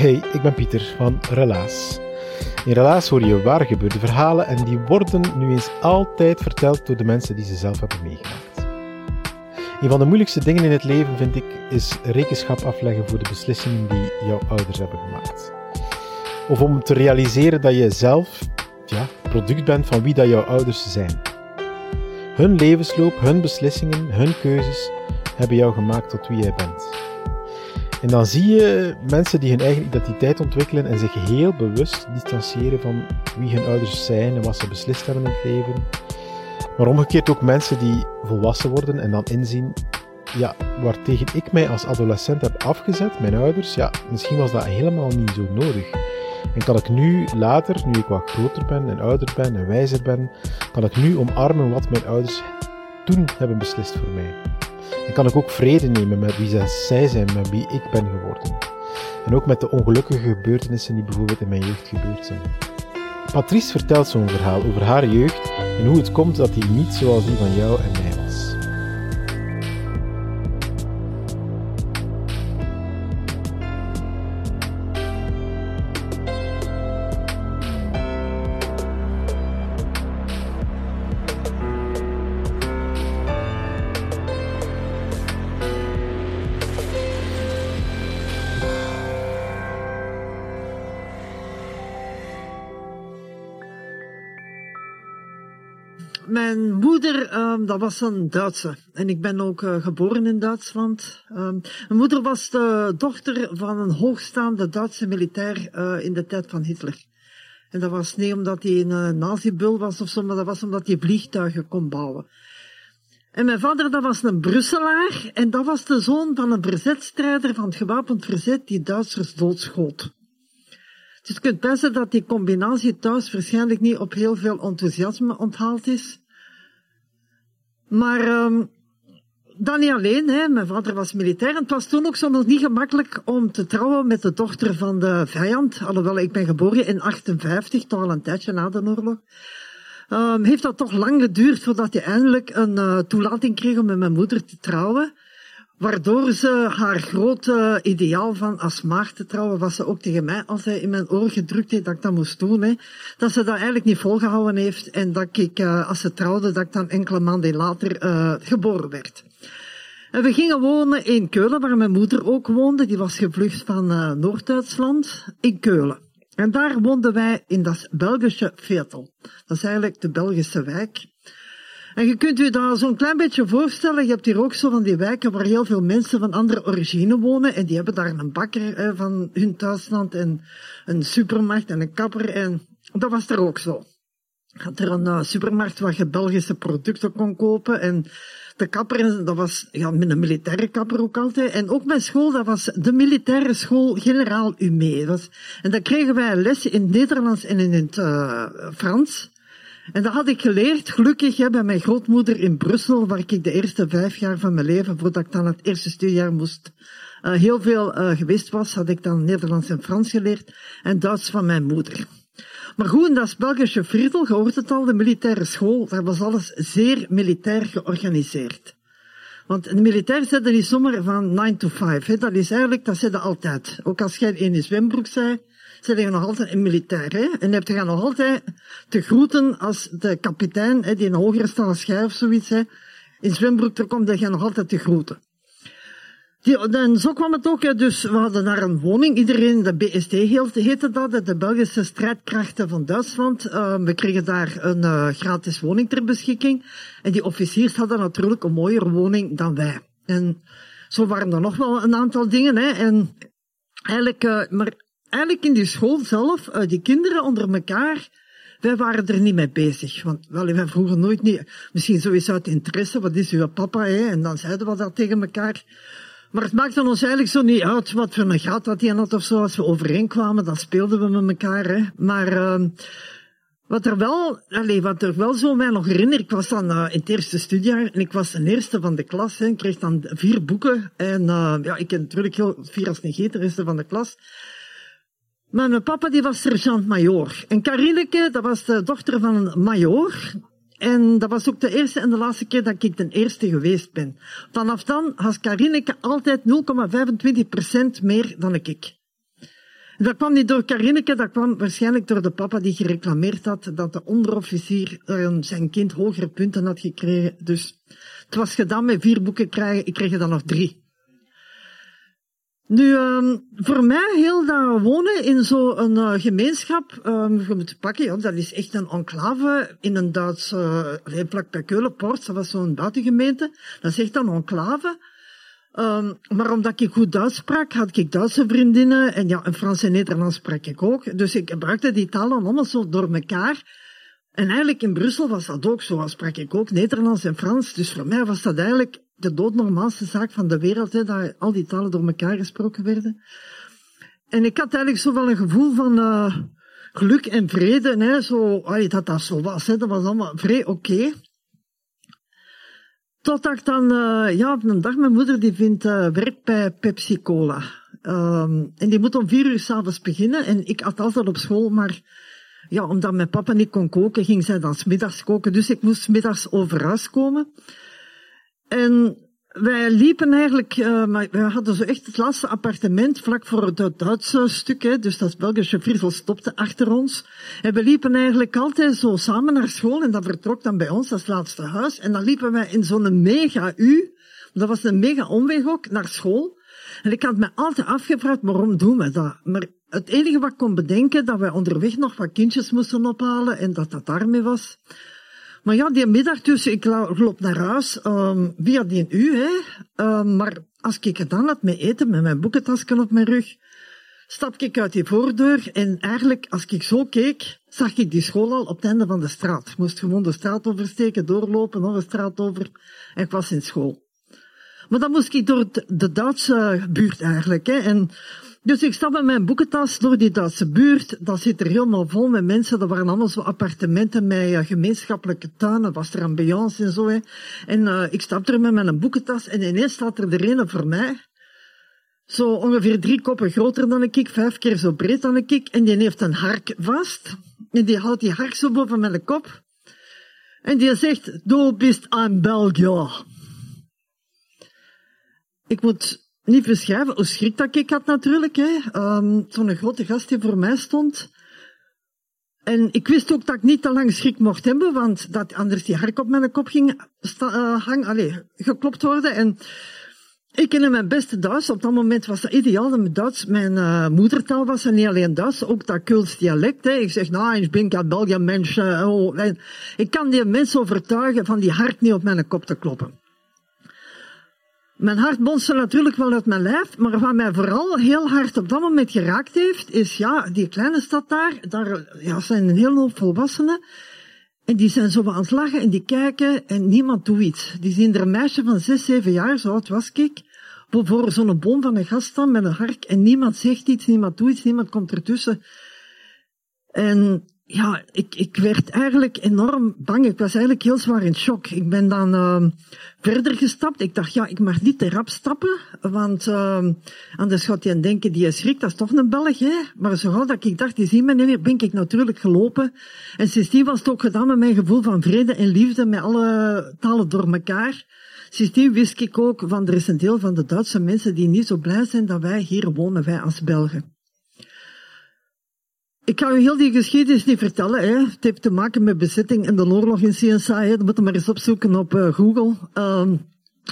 Hey, ik ben Pieter van Relaas. In Relaas hoor je waar gebeurde verhalen en die worden nu eens altijd verteld door de mensen die ze zelf hebben meegemaakt. Een van de moeilijkste dingen in het leven, vind ik, is rekenschap afleggen voor de beslissingen die jouw ouders hebben gemaakt. Of om te realiseren dat je zelf ja, product bent van wie dat jouw ouders zijn. Hun levensloop, hun beslissingen, hun keuzes hebben jou gemaakt tot wie jij bent. En dan zie je mensen die hun eigen identiteit ontwikkelen en zich heel bewust distancieren van wie hun ouders zijn en wat ze beslist hebben in het leven. Maar omgekeerd ook mensen die volwassen worden en dan inzien, ja, waartegen ik mij als adolescent heb afgezet, mijn ouders, ja, misschien was dat helemaal niet zo nodig. En kan ik nu later, nu ik wat groter ben en ouder ben en wijzer ben, kan ik nu omarmen wat mijn ouders toen hebben beslist voor mij. En kan ik ook vrede nemen met wie zij zijn, met wie ik ben geworden. En ook met de ongelukkige gebeurtenissen die bijvoorbeeld in mijn jeugd gebeurd zijn. Patrice vertelt zo'n verhaal over haar jeugd en hoe het komt dat die niet zoals die van jou en mij Mijn moeder, um, dat was een Duitse. En ik ben ook uh, geboren in Duitsland. Um, mijn moeder was de dochter van een hoogstaande Duitse militair uh, in de tijd van Hitler. En dat was niet omdat hij een uh, nazibul was of maar dat was omdat hij vliegtuigen kon bouwen. En mijn vader, dat was een Brusselaar. En dat was de zoon van een verzetstrijder van het gewapend verzet die Duitsers doodschoot. Dus je kunt best dat die combinatie thuis waarschijnlijk niet op heel veel enthousiasme onthaald is. Maar um, dan niet alleen, hè. mijn vader was militair en het was toen ook zo nog niet gemakkelijk om te trouwen met de dochter van de vijand. Alhoewel, ik ben geboren in 58, toch al een tijdje na de oorlog. Um, heeft dat toch lang geduurd voordat hij eindelijk een uh, toelating kreeg om met mijn moeder te trouwen. Waardoor ze haar grote ideaal van als maagd te trouwen, was ze ook tegen mij altijd in mijn oor gedrukt heeft dat ik dat moest doen. Hè. Dat ze dat eigenlijk niet volgehouden heeft en dat ik, uh, als ze trouwde, dat ik dan enkele maanden later uh, geboren werd. En we gingen wonen in Keulen, waar mijn moeder ook woonde. Die was gevlucht van uh, Noord-Duitsland, in Keulen. En daar woonden wij in dat Belgische Vetel. Dat is eigenlijk de Belgische wijk. En je kunt je dat zo'n klein beetje voorstellen. Je hebt hier ook zo van die wijken waar heel veel mensen van andere origine wonen. En die hebben daar een bakker hè, van hun thuisland en een supermarkt en een kapper. En dat was er ook zo. Had er een uh, supermarkt waar je Belgische producten kon kopen. En de kapper, dat was ja, met een militaire kapper ook altijd. En ook mijn school, dat was de militaire school Generaal Humé. En dan kregen wij les in Nederlands en in het uh, Frans. En dat had ik geleerd, gelukkig, hè, bij mijn grootmoeder in Brussel, waar ik de eerste vijf jaar van mijn leven, voordat ik dan het eerste studiejaar moest, uh, heel veel uh, geweest was, had ik dan Nederlands en Frans geleerd en Duits van mijn moeder. Maar goed, dat Belgische Viertel, je het al, de militaire school, daar was alles zeer militair georganiseerd. Want een militair zetten niet zomaar van 9 to 5. Hè. Dat is eigenlijk, dat zetten altijd. Ook als jij in je zwembroek zei, zijn je nog altijd een militair. Hè? En heb je nog altijd te groeten als de kapitein, hè, die een hogere staat jij of zoiets, hè, in zwembroek er komt, dat je nog altijd te groeten. Die, en zo kwam het ook. Dus we hadden daar een woning. Iedereen, de BST heette dat, de Belgische strijdkrachten van Duitsland. Uh, we kregen daar een uh, gratis woning ter beschikking. En die officiers hadden natuurlijk een mooiere woning dan wij. En zo waren er nog wel een aantal dingen. Hè. En eigenlijk, uh, maar eigenlijk in die school zelf, die kinderen onder elkaar, wij waren er niet mee bezig. Want wel, wij vroegen nooit niet, misschien sowieso uit interesse, wat is uw papa? Hè? En dan zeiden we dat tegen elkaar. Maar het maakte ons eigenlijk zo niet uit wat voor een gat dat hij had of zo. Als we overeenkwamen, dan speelden we met elkaar. Hè. Maar uh, wat er wel, allez, wat er wel zo mij nog herinner, ik was dan uh, in het eerste studiejaar en ik was de eerste van de klas. Hè. Ik kreeg dan vier boeken en uh, ja, ik ken natuurlijk heel vier als een de eerste van de klas. Maar mijn papa die was sergeant-majoor. En Karineke, dat was de dochter van een majoor. En dat was ook de eerste en de laatste keer dat ik de eerste geweest ben. Vanaf dan had Karineke altijd 0,25% meer dan ik. Dat kwam niet door Karineke, dat kwam waarschijnlijk door de papa die gereclameerd had dat de onderofficier uh, zijn kind hogere punten had gekregen. Dus het was gedaan met vier boeken krijgen, ik kreeg er dan nog drie. Nu, um, voor mij heel dat wonen in zo'n uh, gemeenschap, um, je moet pakken, ja, dat is echt een enclave in een Duitse, uh, plak bij Keulenpoort, dat was zo'n buitengemeente, dat is echt een enclave. Um, maar omdat ik goed Duits sprak, had ik Duitse vriendinnen, en ja, en Frans en Nederlands sprak ik ook. Dus ik gebruikte die talen allemaal zo door elkaar. En eigenlijk in Brussel was dat ook zo, sprak ik ook Nederlands en Frans, dus voor mij was dat eigenlijk de doodnormaalste zaak van de wereld, hè, dat al die talen door elkaar gesproken werden. En ik had eigenlijk zo een gevoel van uh, geluk en vrede, hè, zo, allee, dat dat zo was, hè, dat was allemaal vrij oké. Totdat ik dan, uh, ja, op een dag, mijn moeder die vindt uh, werk bij Pepsi Cola. Um, en die moet om vier uur s'avonds beginnen. En ik had altijd op school, maar ja, omdat mijn papa niet kon koken, ging zij dan smiddags koken. Dus ik moest smiddags over komen. En wij liepen eigenlijk, uh, maar we hadden zo echt het laatste appartement vlak voor het Duitse stuk, hè, dus dat Belgische Vriezel stopte achter ons. En we liepen eigenlijk altijd zo samen naar school en dat vertrok dan bij ons als laatste huis. En dan liepen wij in zo'n mega U, dat was een mega omweg ook, naar school. En ik had me altijd afgevraagd, waarom doen we dat? Maar het enige wat ik kon bedenken, dat wij onderweg nog wat kindjes moesten ophalen en dat dat daarmee was. Maar ja, die middag dus, ik loop naar huis, um, via die u, hè. Um, maar als ik gedaan had met eten, met mijn boekentasken op mijn rug, stap ik uit die voordeur en eigenlijk, als ik zo keek, zag ik die school al op het einde van de straat. Ik moest gewoon de straat oversteken, doorlopen, nog een straat over, en ik was in school. Maar dan moest ik door de Duitse buurt eigenlijk, hè. En dus ik stap met mijn boekentas door die Duitse buurt. Dat zit er helemaal vol met mensen. Dat waren allemaal zo appartementen met gemeenschappelijke tuinen. was er ambiance en zo. Hè. En uh, ik stap er met mijn boekentas en ineens staat er de ene voor mij. Zo ongeveer drie koppen groter dan ik, vijf keer zo breed dan ik. En die heeft een hark vast. En die houdt die hark zo boven mijn kop. En die zegt, du bist een Belgier. Ik moet niet beschrijven hoe schrik dat ik had natuurlijk. Hè. Um, Zo'n grote gast die voor mij stond. En ik wist ook dat ik niet te lang schrik mocht hebben, want dat anders die hark op mijn kop ging uh, hang, allez, geklopt worden. En ik kende mijn beste Duits. Op dat moment was dat ideaal. Mijn Duits, mijn uh, moedertaal was en niet alleen Duits, ook dat Kuls dialect. Hè. Ik zeg, nou, ik ben een België mens. Uh, oh. ik kan die mensen overtuigen van die hark niet op mijn kop te kloppen. Mijn hart bonste natuurlijk wel uit mijn lijf, maar wat mij vooral heel hard op dat moment geraakt heeft, is ja, die kleine stad daar, daar ja, zijn een hele hoop volwassenen. En die zijn zo aan het lachen en die kijken en niemand doet iets. Die zien er een meisje van zes, zeven jaar, zo oud was ik, voor zo'n boom van een gast staan met een hark en niemand zegt iets, niemand doet iets, niemand komt ertussen. En ja, ik, ik werd eigenlijk enorm bang. Ik was eigenlijk heel zwaar in shock. Ik ben dan uh, verder gestapt. Ik dacht, ja, ik mag niet te rap stappen, want uh, anders gaat hij denken, die is schrik, dat is toch een Belg, hè? Maar zo dat ik dacht, die zien me niet meer, ben ik natuurlijk gelopen. En sindsdien was het ook gedaan met mijn gevoel van vrede en liefde, met alle talen door elkaar. Sindsdien wist ik ook van, er is een deel van de Duitse mensen die niet zo blij zijn dat wij hier wonen, wij als Belgen. Ik ga u heel die geschiedenis niet vertellen. Hè. Het heeft te maken met bezetting en de oorlog in CSA. Hè. Dat moet je maar eens opzoeken op uh, Google. Um,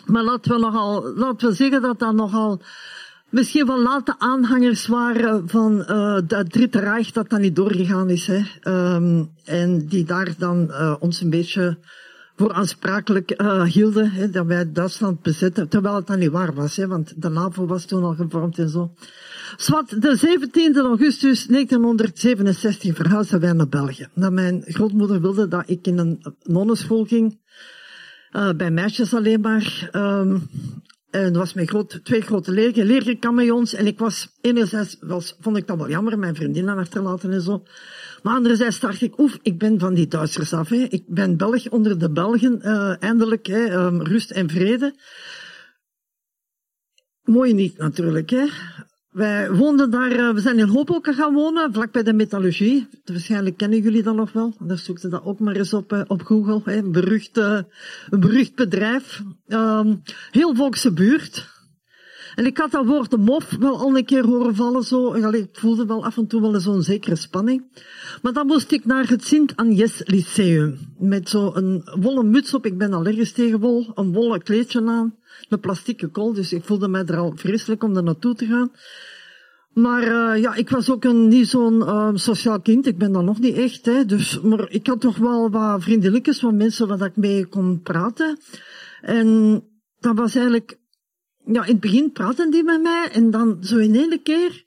Maar laten we, nogal, laten we zeggen dat dat nogal misschien wel late aanhangers waren van uh, het Dritte Reich dat dat niet doorgegaan is. Hè. Um, en die daar dan uh, ons een beetje voor aansprakelijk uh, hielden, hè, dat wij Duitsland bezetten, terwijl het dan niet waar was, hè, want de NAVO was toen al gevormd en zo. Zwat, de 17 augustus 1967 verhuisden wij naar België. Dat mijn grootmoeder wilde dat ik in een nonneschool ging, uh, bij meisjes alleen maar. Um, en dat was mijn groot, twee grote leerlingen, leerlingkamejons. En ik was, enerzijds was, vond ik dat wel jammer, mijn vriendinnen achterlaten en zo. Maar anderzijds dacht ik, oef, ik ben van die Duitsers af. Hè. Ik ben Belg onder de Belgen, uh, eindelijk, hè, um, rust en vrede. Mooi niet natuurlijk. Hè. Wij woonden daar, uh, we zijn in Hoboken gaan wonen, vlakbij de metallurgie. Waarschijnlijk kennen jullie dat nog wel. Daar zoekten dat ook maar eens op, uh, op Google. Hè. Een, berucht, een berucht bedrijf. Um, heel volkse buurt. En ik had dat woord de mof wel al een keer horen vallen. Zo. Ik voelde wel af en toe wel zo'n zekere spanning. Maar dan moest ik naar het Sint-Agnes Lyceum. Met zo'n wollen muts op. Ik ben allergisch tegen wol. Een wollen kleedje aan. Een plastieke kool. Dus ik voelde mij er al vreselijk om er naartoe te gaan. Maar uh, ja, ik was ook een, niet zo'n uh, sociaal kind. Ik ben dat nog niet echt. Hè. Dus, maar ik had toch wel wat vriendelijkjes van mensen waar ik mee kon praten. En dat was eigenlijk ja, in het begin praten die met mij en dan zo in één keer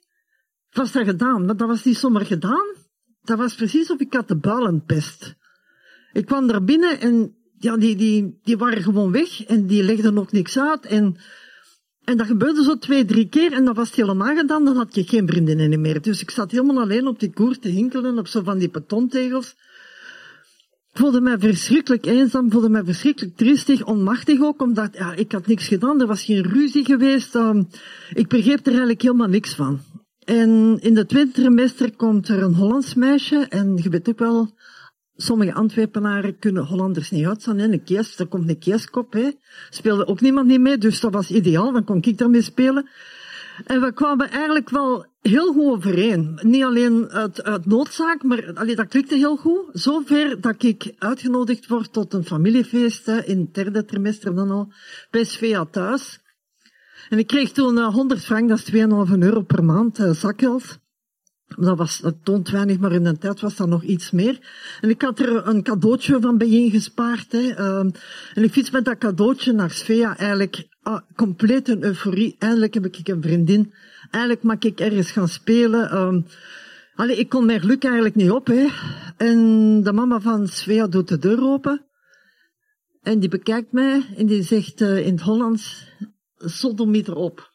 was dat gedaan. Maar dat was niet zomaar gedaan. Dat was precies of ik had de builenpest. Ik kwam daar binnen en ja, die, die, die waren gewoon weg en die legden nog niks uit. En, en dat gebeurde zo twee, drie keer en dat was het helemaal gedaan. Dan had je geen vriendinnen meer. Dus ik zat helemaal alleen op die koer te hinkelen op zo van die betontegels. Ik voelde mij verschrikkelijk eenzaam, voelde mij verschrikkelijk triestig, onmachtig ook, omdat ja, ik had niks gedaan, er was geen ruzie geweest. Um, ik begreep er eigenlijk helemaal niks van. En in de tweede trimester komt er een Hollands meisje, en je weet ook wel, sommige Antwerpenaren kunnen Hollanders niet uitstaan. Hè. Een kies, er komt een kieskop, hè. Speelde ook niemand niet mee, dus dat was ideaal, dan kon ik daarmee spelen. En we kwamen eigenlijk wel heel goed overeen. Niet alleen uit, noodzaak, maar allee, dat klikte heel goed. Zover dat ik uitgenodigd word tot een familiefeest in het derde trimester dan al, bij Svea thuis. En ik kreeg toen uh, 100 frank, dat is 2,5 euro per maand, uh, zakgeld. Dat, was, dat toont weinig, maar in de tijd was dat nog iets meer. En ik had er een cadeautje van bijeen gespaard. Hè. Uh, en ik fiets met dat cadeautje naar Svea eigenlijk ah, compleet een euforie. Eindelijk heb ik een vriendin. Eindelijk mag ik ergens gaan spelen. Um, allee, ik kon mijn geluk eigenlijk niet op. Hè. En de mama van Svea doet de deur open. En die bekijkt mij en die zegt uh, in het Hollands, sodomieter op.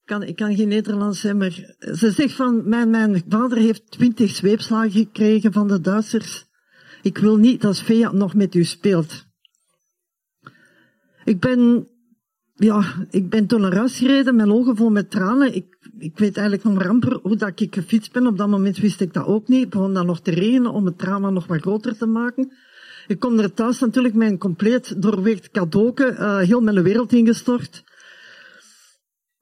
Ik kan, ik kan geen Nederlands zijn, maar ze zegt van, mijn, mijn vader heeft twintig zweepslagen gekregen van de Duitsers. Ik wil niet dat Svea nog met u speelt. Ik ben, ja, ik ben toen naar huis gereden, mijn ogen vol met tranen. Ik, ik weet eigenlijk nog amper hoe dat ik gefietst ben. Op dat moment wist ik dat ook niet. Het begon dan nog te regenen om het drama nog wat groter te maken. Ik kom er thuis natuurlijk met een compleet doorweegd cadeauke, uh, heel mijn wereld ingestort.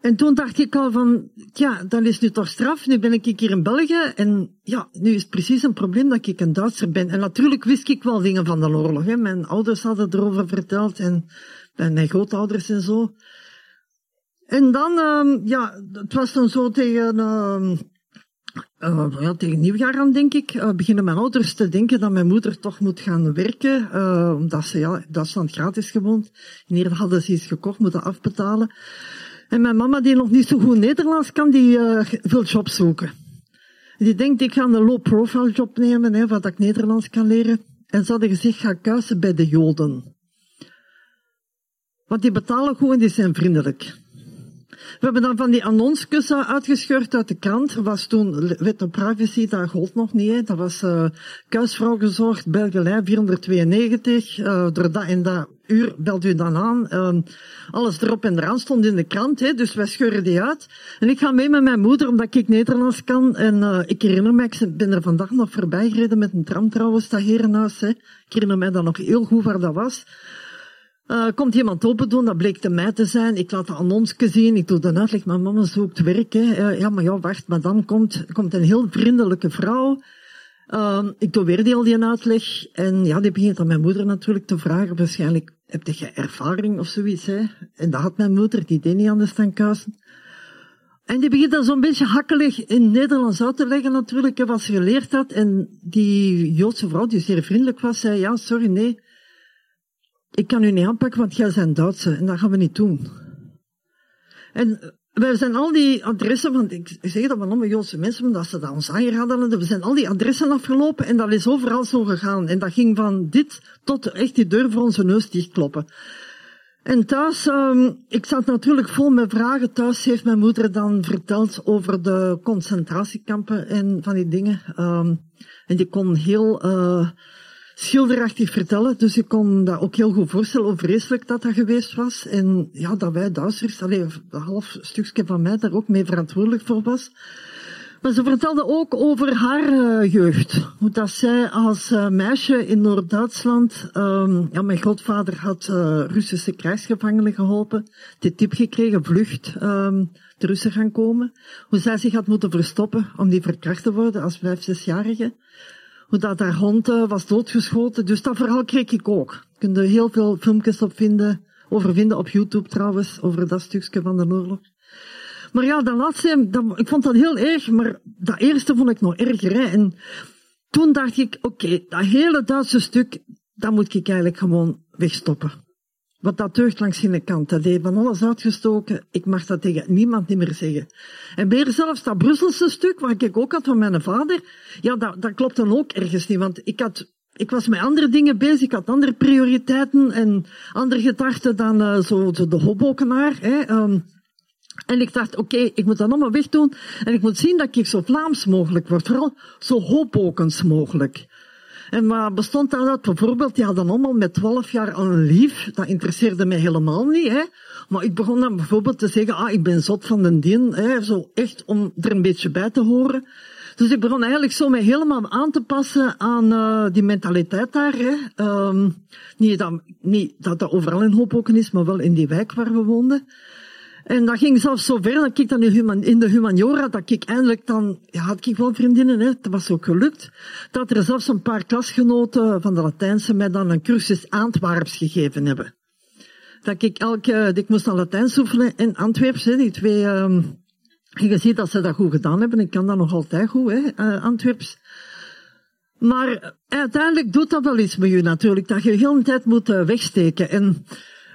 En toen dacht ik al van, ja, dat is nu toch straf. Nu ben ik hier in België en ja, nu is het precies een probleem dat ik een Duitser ben. En natuurlijk wist ik wel dingen van de oorlog. Hè. Mijn ouders hadden erover verteld en en mijn grootouders en zo. En dan, uh, ja, het was dan zo tegen, uh, ja, tegen nieuwjaar aan, denk ik, uh, beginnen mijn ouders te denken dat mijn moeder toch moet gaan werken, uh, omdat ze ja, Duitsland gratis gewoond. In ieder hadden ze iets gekocht, moeten afbetalen. En mijn mama, die nog niet zo goed Nederlands kan, die uh, wil job zoeken. Die denkt, ik ga een low-profile job nemen, hè, wat ik Nederlands kan leren. En ze hadden gezegd, ga bij de Joden. Want die betalen goed en die zijn vriendelijk. We hebben dan van die annonsjes uitgescheurd uit de krant. Er was toen wet op privacy, dat gold nog niet. Hè. Dat was uh, kuisvrouw gezorgd, Belgelij 492. Uh, door dat en dat uur belt u dan aan. Uh, alles erop en eraan stond in de krant. Hè. Dus wij scheuren die uit. En ik ga mee met mijn moeder, omdat ik Nederlands kan. En uh, ik herinner me, ik ben er vandaag nog voorbij gereden met een tram trouwens, dat herenhuis. Hè. Ik herinner me dan nog heel goed waar dat was. Uh, komt iemand open doen, dat bleek de mij te zijn. Ik laat de annonsje zien, ik doe de uitleg, mijn mama zoekt werk. Hè. Ja, maar ja, wacht, maar dan komt, komt een heel vriendelijke vrouw. Uh, ik doe weer die al die uitleg. En ja, die begint aan mijn moeder natuurlijk te vragen. Waarschijnlijk, heb je ervaring of zoiets, hè? En dat had mijn moeder, die deed niet anders dan kuisen. En die begint dan zo'n beetje hakkelig in Nederlands uit te leggen natuurlijk, wat ze geleerd had. En die Joodse vrouw, die zeer vriendelijk was, zei, ja, sorry, nee. Ik kan u niet aanpakken, want jij bent Duitse. En dat gaan we niet doen. En we zijn al die adressen, want ik zeg dat van allemaal Joodse mensen, omdat ze dat ons aangeraden hadden, we zijn al die adressen afgelopen en dat is overal zo gegaan. En dat ging van dit tot echt die deur voor onze neus dichtkloppen. En thuis, um, ik zat natuurlijk vol met vragen. Thuis heeft mijn moeder dan verteld over de concentratiekampen en van die dingen. Um, en die kon heel uh, schilderachtig vertellen. Dus ik kon dat ook heel goed voorstellen hoe vreselijk dat dat geweest was. En ja, dat wij Duitsers, alleen een half stukje van mij daar ook mee verantwoordelijk voor was. Maar ze vertelde ook over haar uh, jeugd. Hoe dat zij als uh, meisje in Noord-Duitsland, um, ja, mijn grootvader had uh, Russische krijgsgevangenen geholpen, de tip gekregen, vlucht, um, de Russen gaan komen. Hoe zij zich had moeten verstoppen om die verkracht te worden als vijf, zesjarige. Hoe dat haar hond was doodgeschoten. Dus dat verhaal kreeg ik ook. Je kunt er heel veel filmpjes op vinden, over vinden op YouTube trouwens, over dat stukje van de oorlog. Maar ja, dat laatste, ik vond dat heel erg, maar dat eerste vond ik nog erger. En toen dacht ik, oké, dat hele Duitse stuk, dat moet ik eigenlijk gewoon wegstoppen. Wat dat deugt langs geen kant. Dat heeft van alles uitgestoken. Ik mag dat tegen niemand niet meer zeggen. En meer zelfs dat Brusselse stuk, wat ik ook had van mijn vader, ja, dat, dat klopt dan ook ergens niet. Want ik had ik was met andere dingen bezig, ik had andere prioriteiten en andere gedachten dan uh, zo de hobbokenaar. Hè. Um, en ik dacht, oké, ik moet dat allemaal wegdoen. En ik moet zien dat ik zo Vlaams mogelijk word. Vooral zo hoopokens mogelijk. En wat bestond dat uit? Bijvoorbeeld, die hadden allemaal met 12 jaar een lief. Dat interesseerde mij helemaal niet, hè. Maar ik begon dan bijvoorbeeld te zeggen, ah, ik ben zot van de dien, hè. Zo echt om er een beetje bij te horen. Dus ik begon eigenlijk zo mij helemaal aan te passen aan uh, die mentaliteit daar. Hè. Um, niet, dat, niet dat dat overal in Hoboken is, maar wel in die wijk waar we woonden. En dat ging zelfs zo ver dat ik dan in de humaniora, dat ik eindelijk dan, ja, had ik wel vriendinnen, hè, het was ook gelukt, dat er zelfs een paar klasgenoten van de Latijnse mij dan een cursus Antwerps gegeven hebben. Dat ik elke, ik moest dan Latijns oefenen in Antwerps, hè, die twee, um, je ziet dat ze dat goed gedaan hebben, ik kan dat nog altijd goed, hè, uh, Antwerps. Maar uiteindelijk doet dat wel iets met je natuurlijk, dat je de hele tijd moet uh, wegsteken. En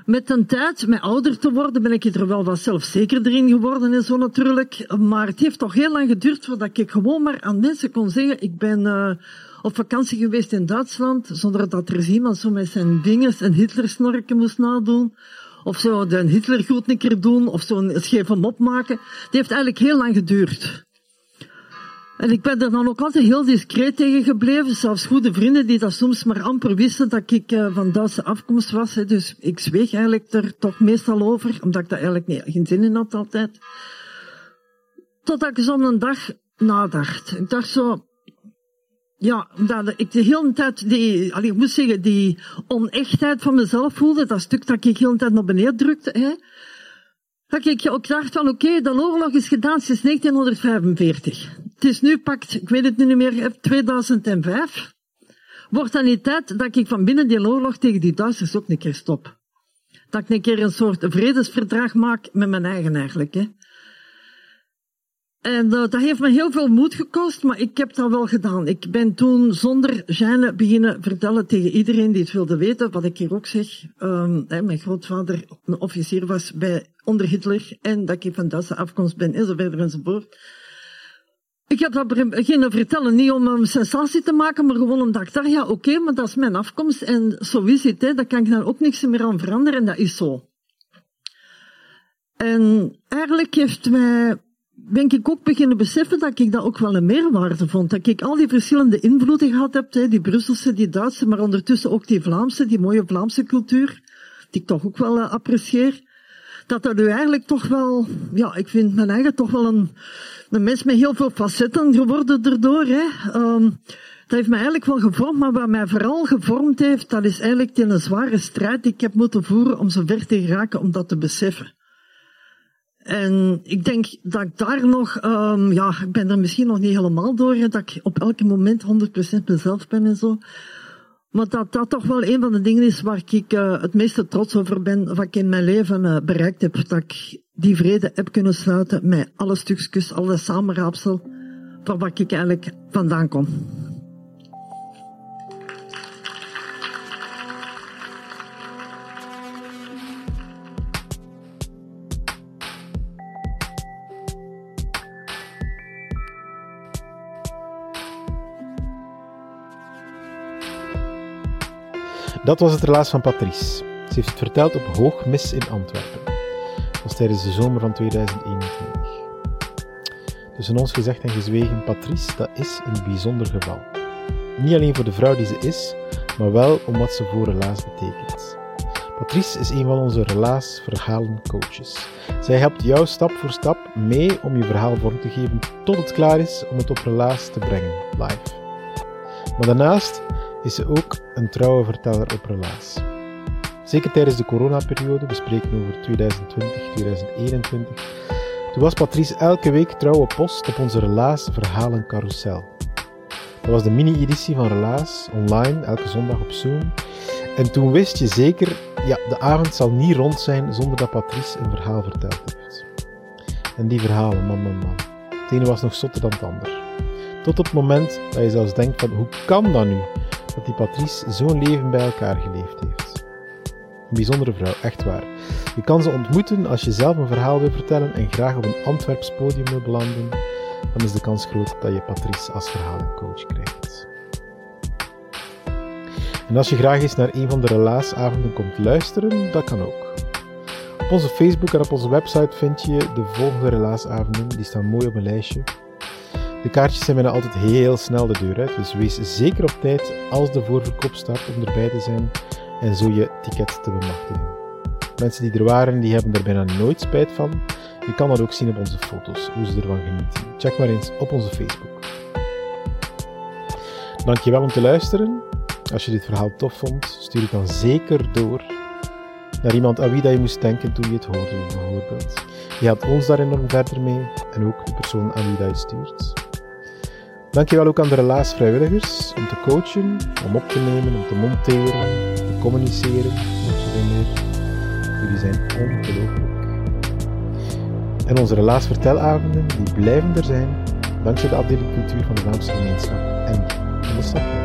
met een tijd, met ouder te worden, ben ik er wel wat zelfzekerder in geworden en zo natuurlijk. Maar het heeft toch heel lang geduurd voordat ik gewoon maar aan mensen kon zeggen, ik ben uh, op vakantie geweest in Duitsland, zonder dat er iemand zo met zijn dinges een Hitlersnorken moest nadoen. Of zo de Hitlergoednikker doen, of zo'n scheve mop maken. Het heeft eigenlijk heel lang geduurd. En ik ben er dan ook altijd heel discreet tegen gebleven. Zelfs goede vrienden die dat soms maar amper wisten dat ik uh, van Duitse afkomst was. Dus ik zweeg eigenlijk er toch meestal over, omdat ik daar eigenlijk geen zin in had altijd. Totdat ik zo een dag nadacht. Ik dacht zo, ja, omdat ik de hele tijd die, allee, ik moet zeggen, die onechtheid van mezelf voelde, dat stuk dat ik de hele tijd naar beneden drukte, hè. Dat ik ook dacht van, oké, de oorlog is gedaan sinds 1945. Het is nu pakt, ik weet het niet meer, 2005. Wordt dan niet tijd dat ik van binnen die oorlog tegen die Duitsers ook een keer stop. Dat ik een keer een soort vredesverdrag maak met mijn eigen eigenlijk. Hè. En uh, dat heeft me heel veel moed gekost, maar ik heb dat wel gedaan. Ik ben toen zonder gêne beginnen vertellen tegen iedereen die het wilde weten, wat ik hier ook zeg. Um, hè, mijn grootvader een officier was bij, onder Hitler en dat ik van Duitse afkomst ben enzovoort enzovoort. Ik heb dat beginnen vertellen, niet om een sensatie te maken, maar gewoon omdat ik dacht, ja oké, maar dat is mijn afkomst en zo is het, hè, daar kan ik dan ook niks meer aan veranderen en dat is zo. En eigenlijk heeft mij, ben ik ook beginnen beseffen dat ik dat ook wel een meerwaarde vond. Dat ik al die verschillende invloeden gehad heb, hè, die Brusselse, die Duitse, maar ondertussen ook die Vlaamse, die mooie Vlaamse cultuur, die ik toch ook wel uh, apprecieer. Dat dat nu eigenlijk toch wel, ja, ik vind mijn eigen toch wel een, een mens met heel veel facetten geworden erdoor. Hè. Um, dat heeft mij eigenlijk wel gevormd, maar wat mij vooral gevormd heeft, dat is eigenlijk die een zware strijd die ik heb moeten voeren om zo ver te geraken om dat te beseffen. En ik denk dat ik daar nog, um, ja, ik ben er misschien nog niet helemaal door, dat ik op elk moment 100% mezelf ben en zo. Maar dat dat toch wel een van de dingen is waar ik uh, het meeste trots over ben, wat ik in mijn leven uh, bereikt heb. Dat ik die vrede heb kunnen sluiten met alle stukjes, alle samenraapsel, van waar ik eigenlijk vandaan kom. Dat was het relaas van Patrice. Ze heeft het verteld op Hoogmis in Antwerpen. Dat was tijdens de zomer van 2021. Tussen ons gezegd en gezwegen, Patrice, dat is een bijzonder geval. Niet alleen voor de vrouw die ze is, maar wel om wat ze voor relaas betekent. Patrice is een van onze relaas verhalen coaches. Zij helpt jou stap voor stap mee om je verhaal vorm te geven tot het klaar is om het op relaas te brengen, live. Maar daarnaast is ze ook een trouwe verteller op relaas. Zeker tijdens de coronaperiode, we spreken over 2020, 2021, toen was Patrice elke week trouwe post op onze Relaas Verhalen Carousel. Dat was de mini-editie van Relaas, online, elke zondag op Zoom. En toen wist je zeker, ja, de avond zal niet rond zijn zonder dat Patrice een verhaal verteld heeft. En die verhalen, man, man, man. Het ene was nog zotter dan het ander. Tot op het moment dat je zelfs denkt van, hoe kan dat nu? Dat die Patrice zo'n leven bij elkaar geleefd heeft. Een bijzondere vrouw, echt waar. Je kan ze ontmoeten als je zelf een verhaal wil vertellen en graag op een Antwerps podium wil belanden, dan is de kans groot dat je Patrice als verhalencoach krijgt. En als je graag eens naar een van de relaasavonden komt luisteren, dat kan ook. Op onze Facebook en op onze website vind je de volgende relaasavonden, die staan mooi op een lijstje. De kaartjes zijn bijna altijd heel snel de deur uit, dus wees zeker op tijd als de voorverkoop start om erbij te zijn en zo je ticket te bemachtigen. Mensen die er waren, die hebben er bijna nooit spijt van. Je kan dat ook zien op onze foto's, hoe ze ervan genieten. Check maar eens op onze Facebook. Dankjewel om te luisteren. Als je dit verhaal tof vond, stuur het dan zeker door naar iemand aan wie dat je moest denken toen je het hoorde, bijvoorbeeld. Je helpt ons daar enorm verder mee en ook de persoon aan wie dat je stuurt. Dankjewel ook aan de relaasvrijwilligers om te coachen, om op te nemen, om te monteren, te communiceren meer. Jullie zijn ongelooflijk. En onze relaasvertelavonden die blijven er zijn dankzij de afdeling cultuur van de Vlaamse gemeenschap en van de stad.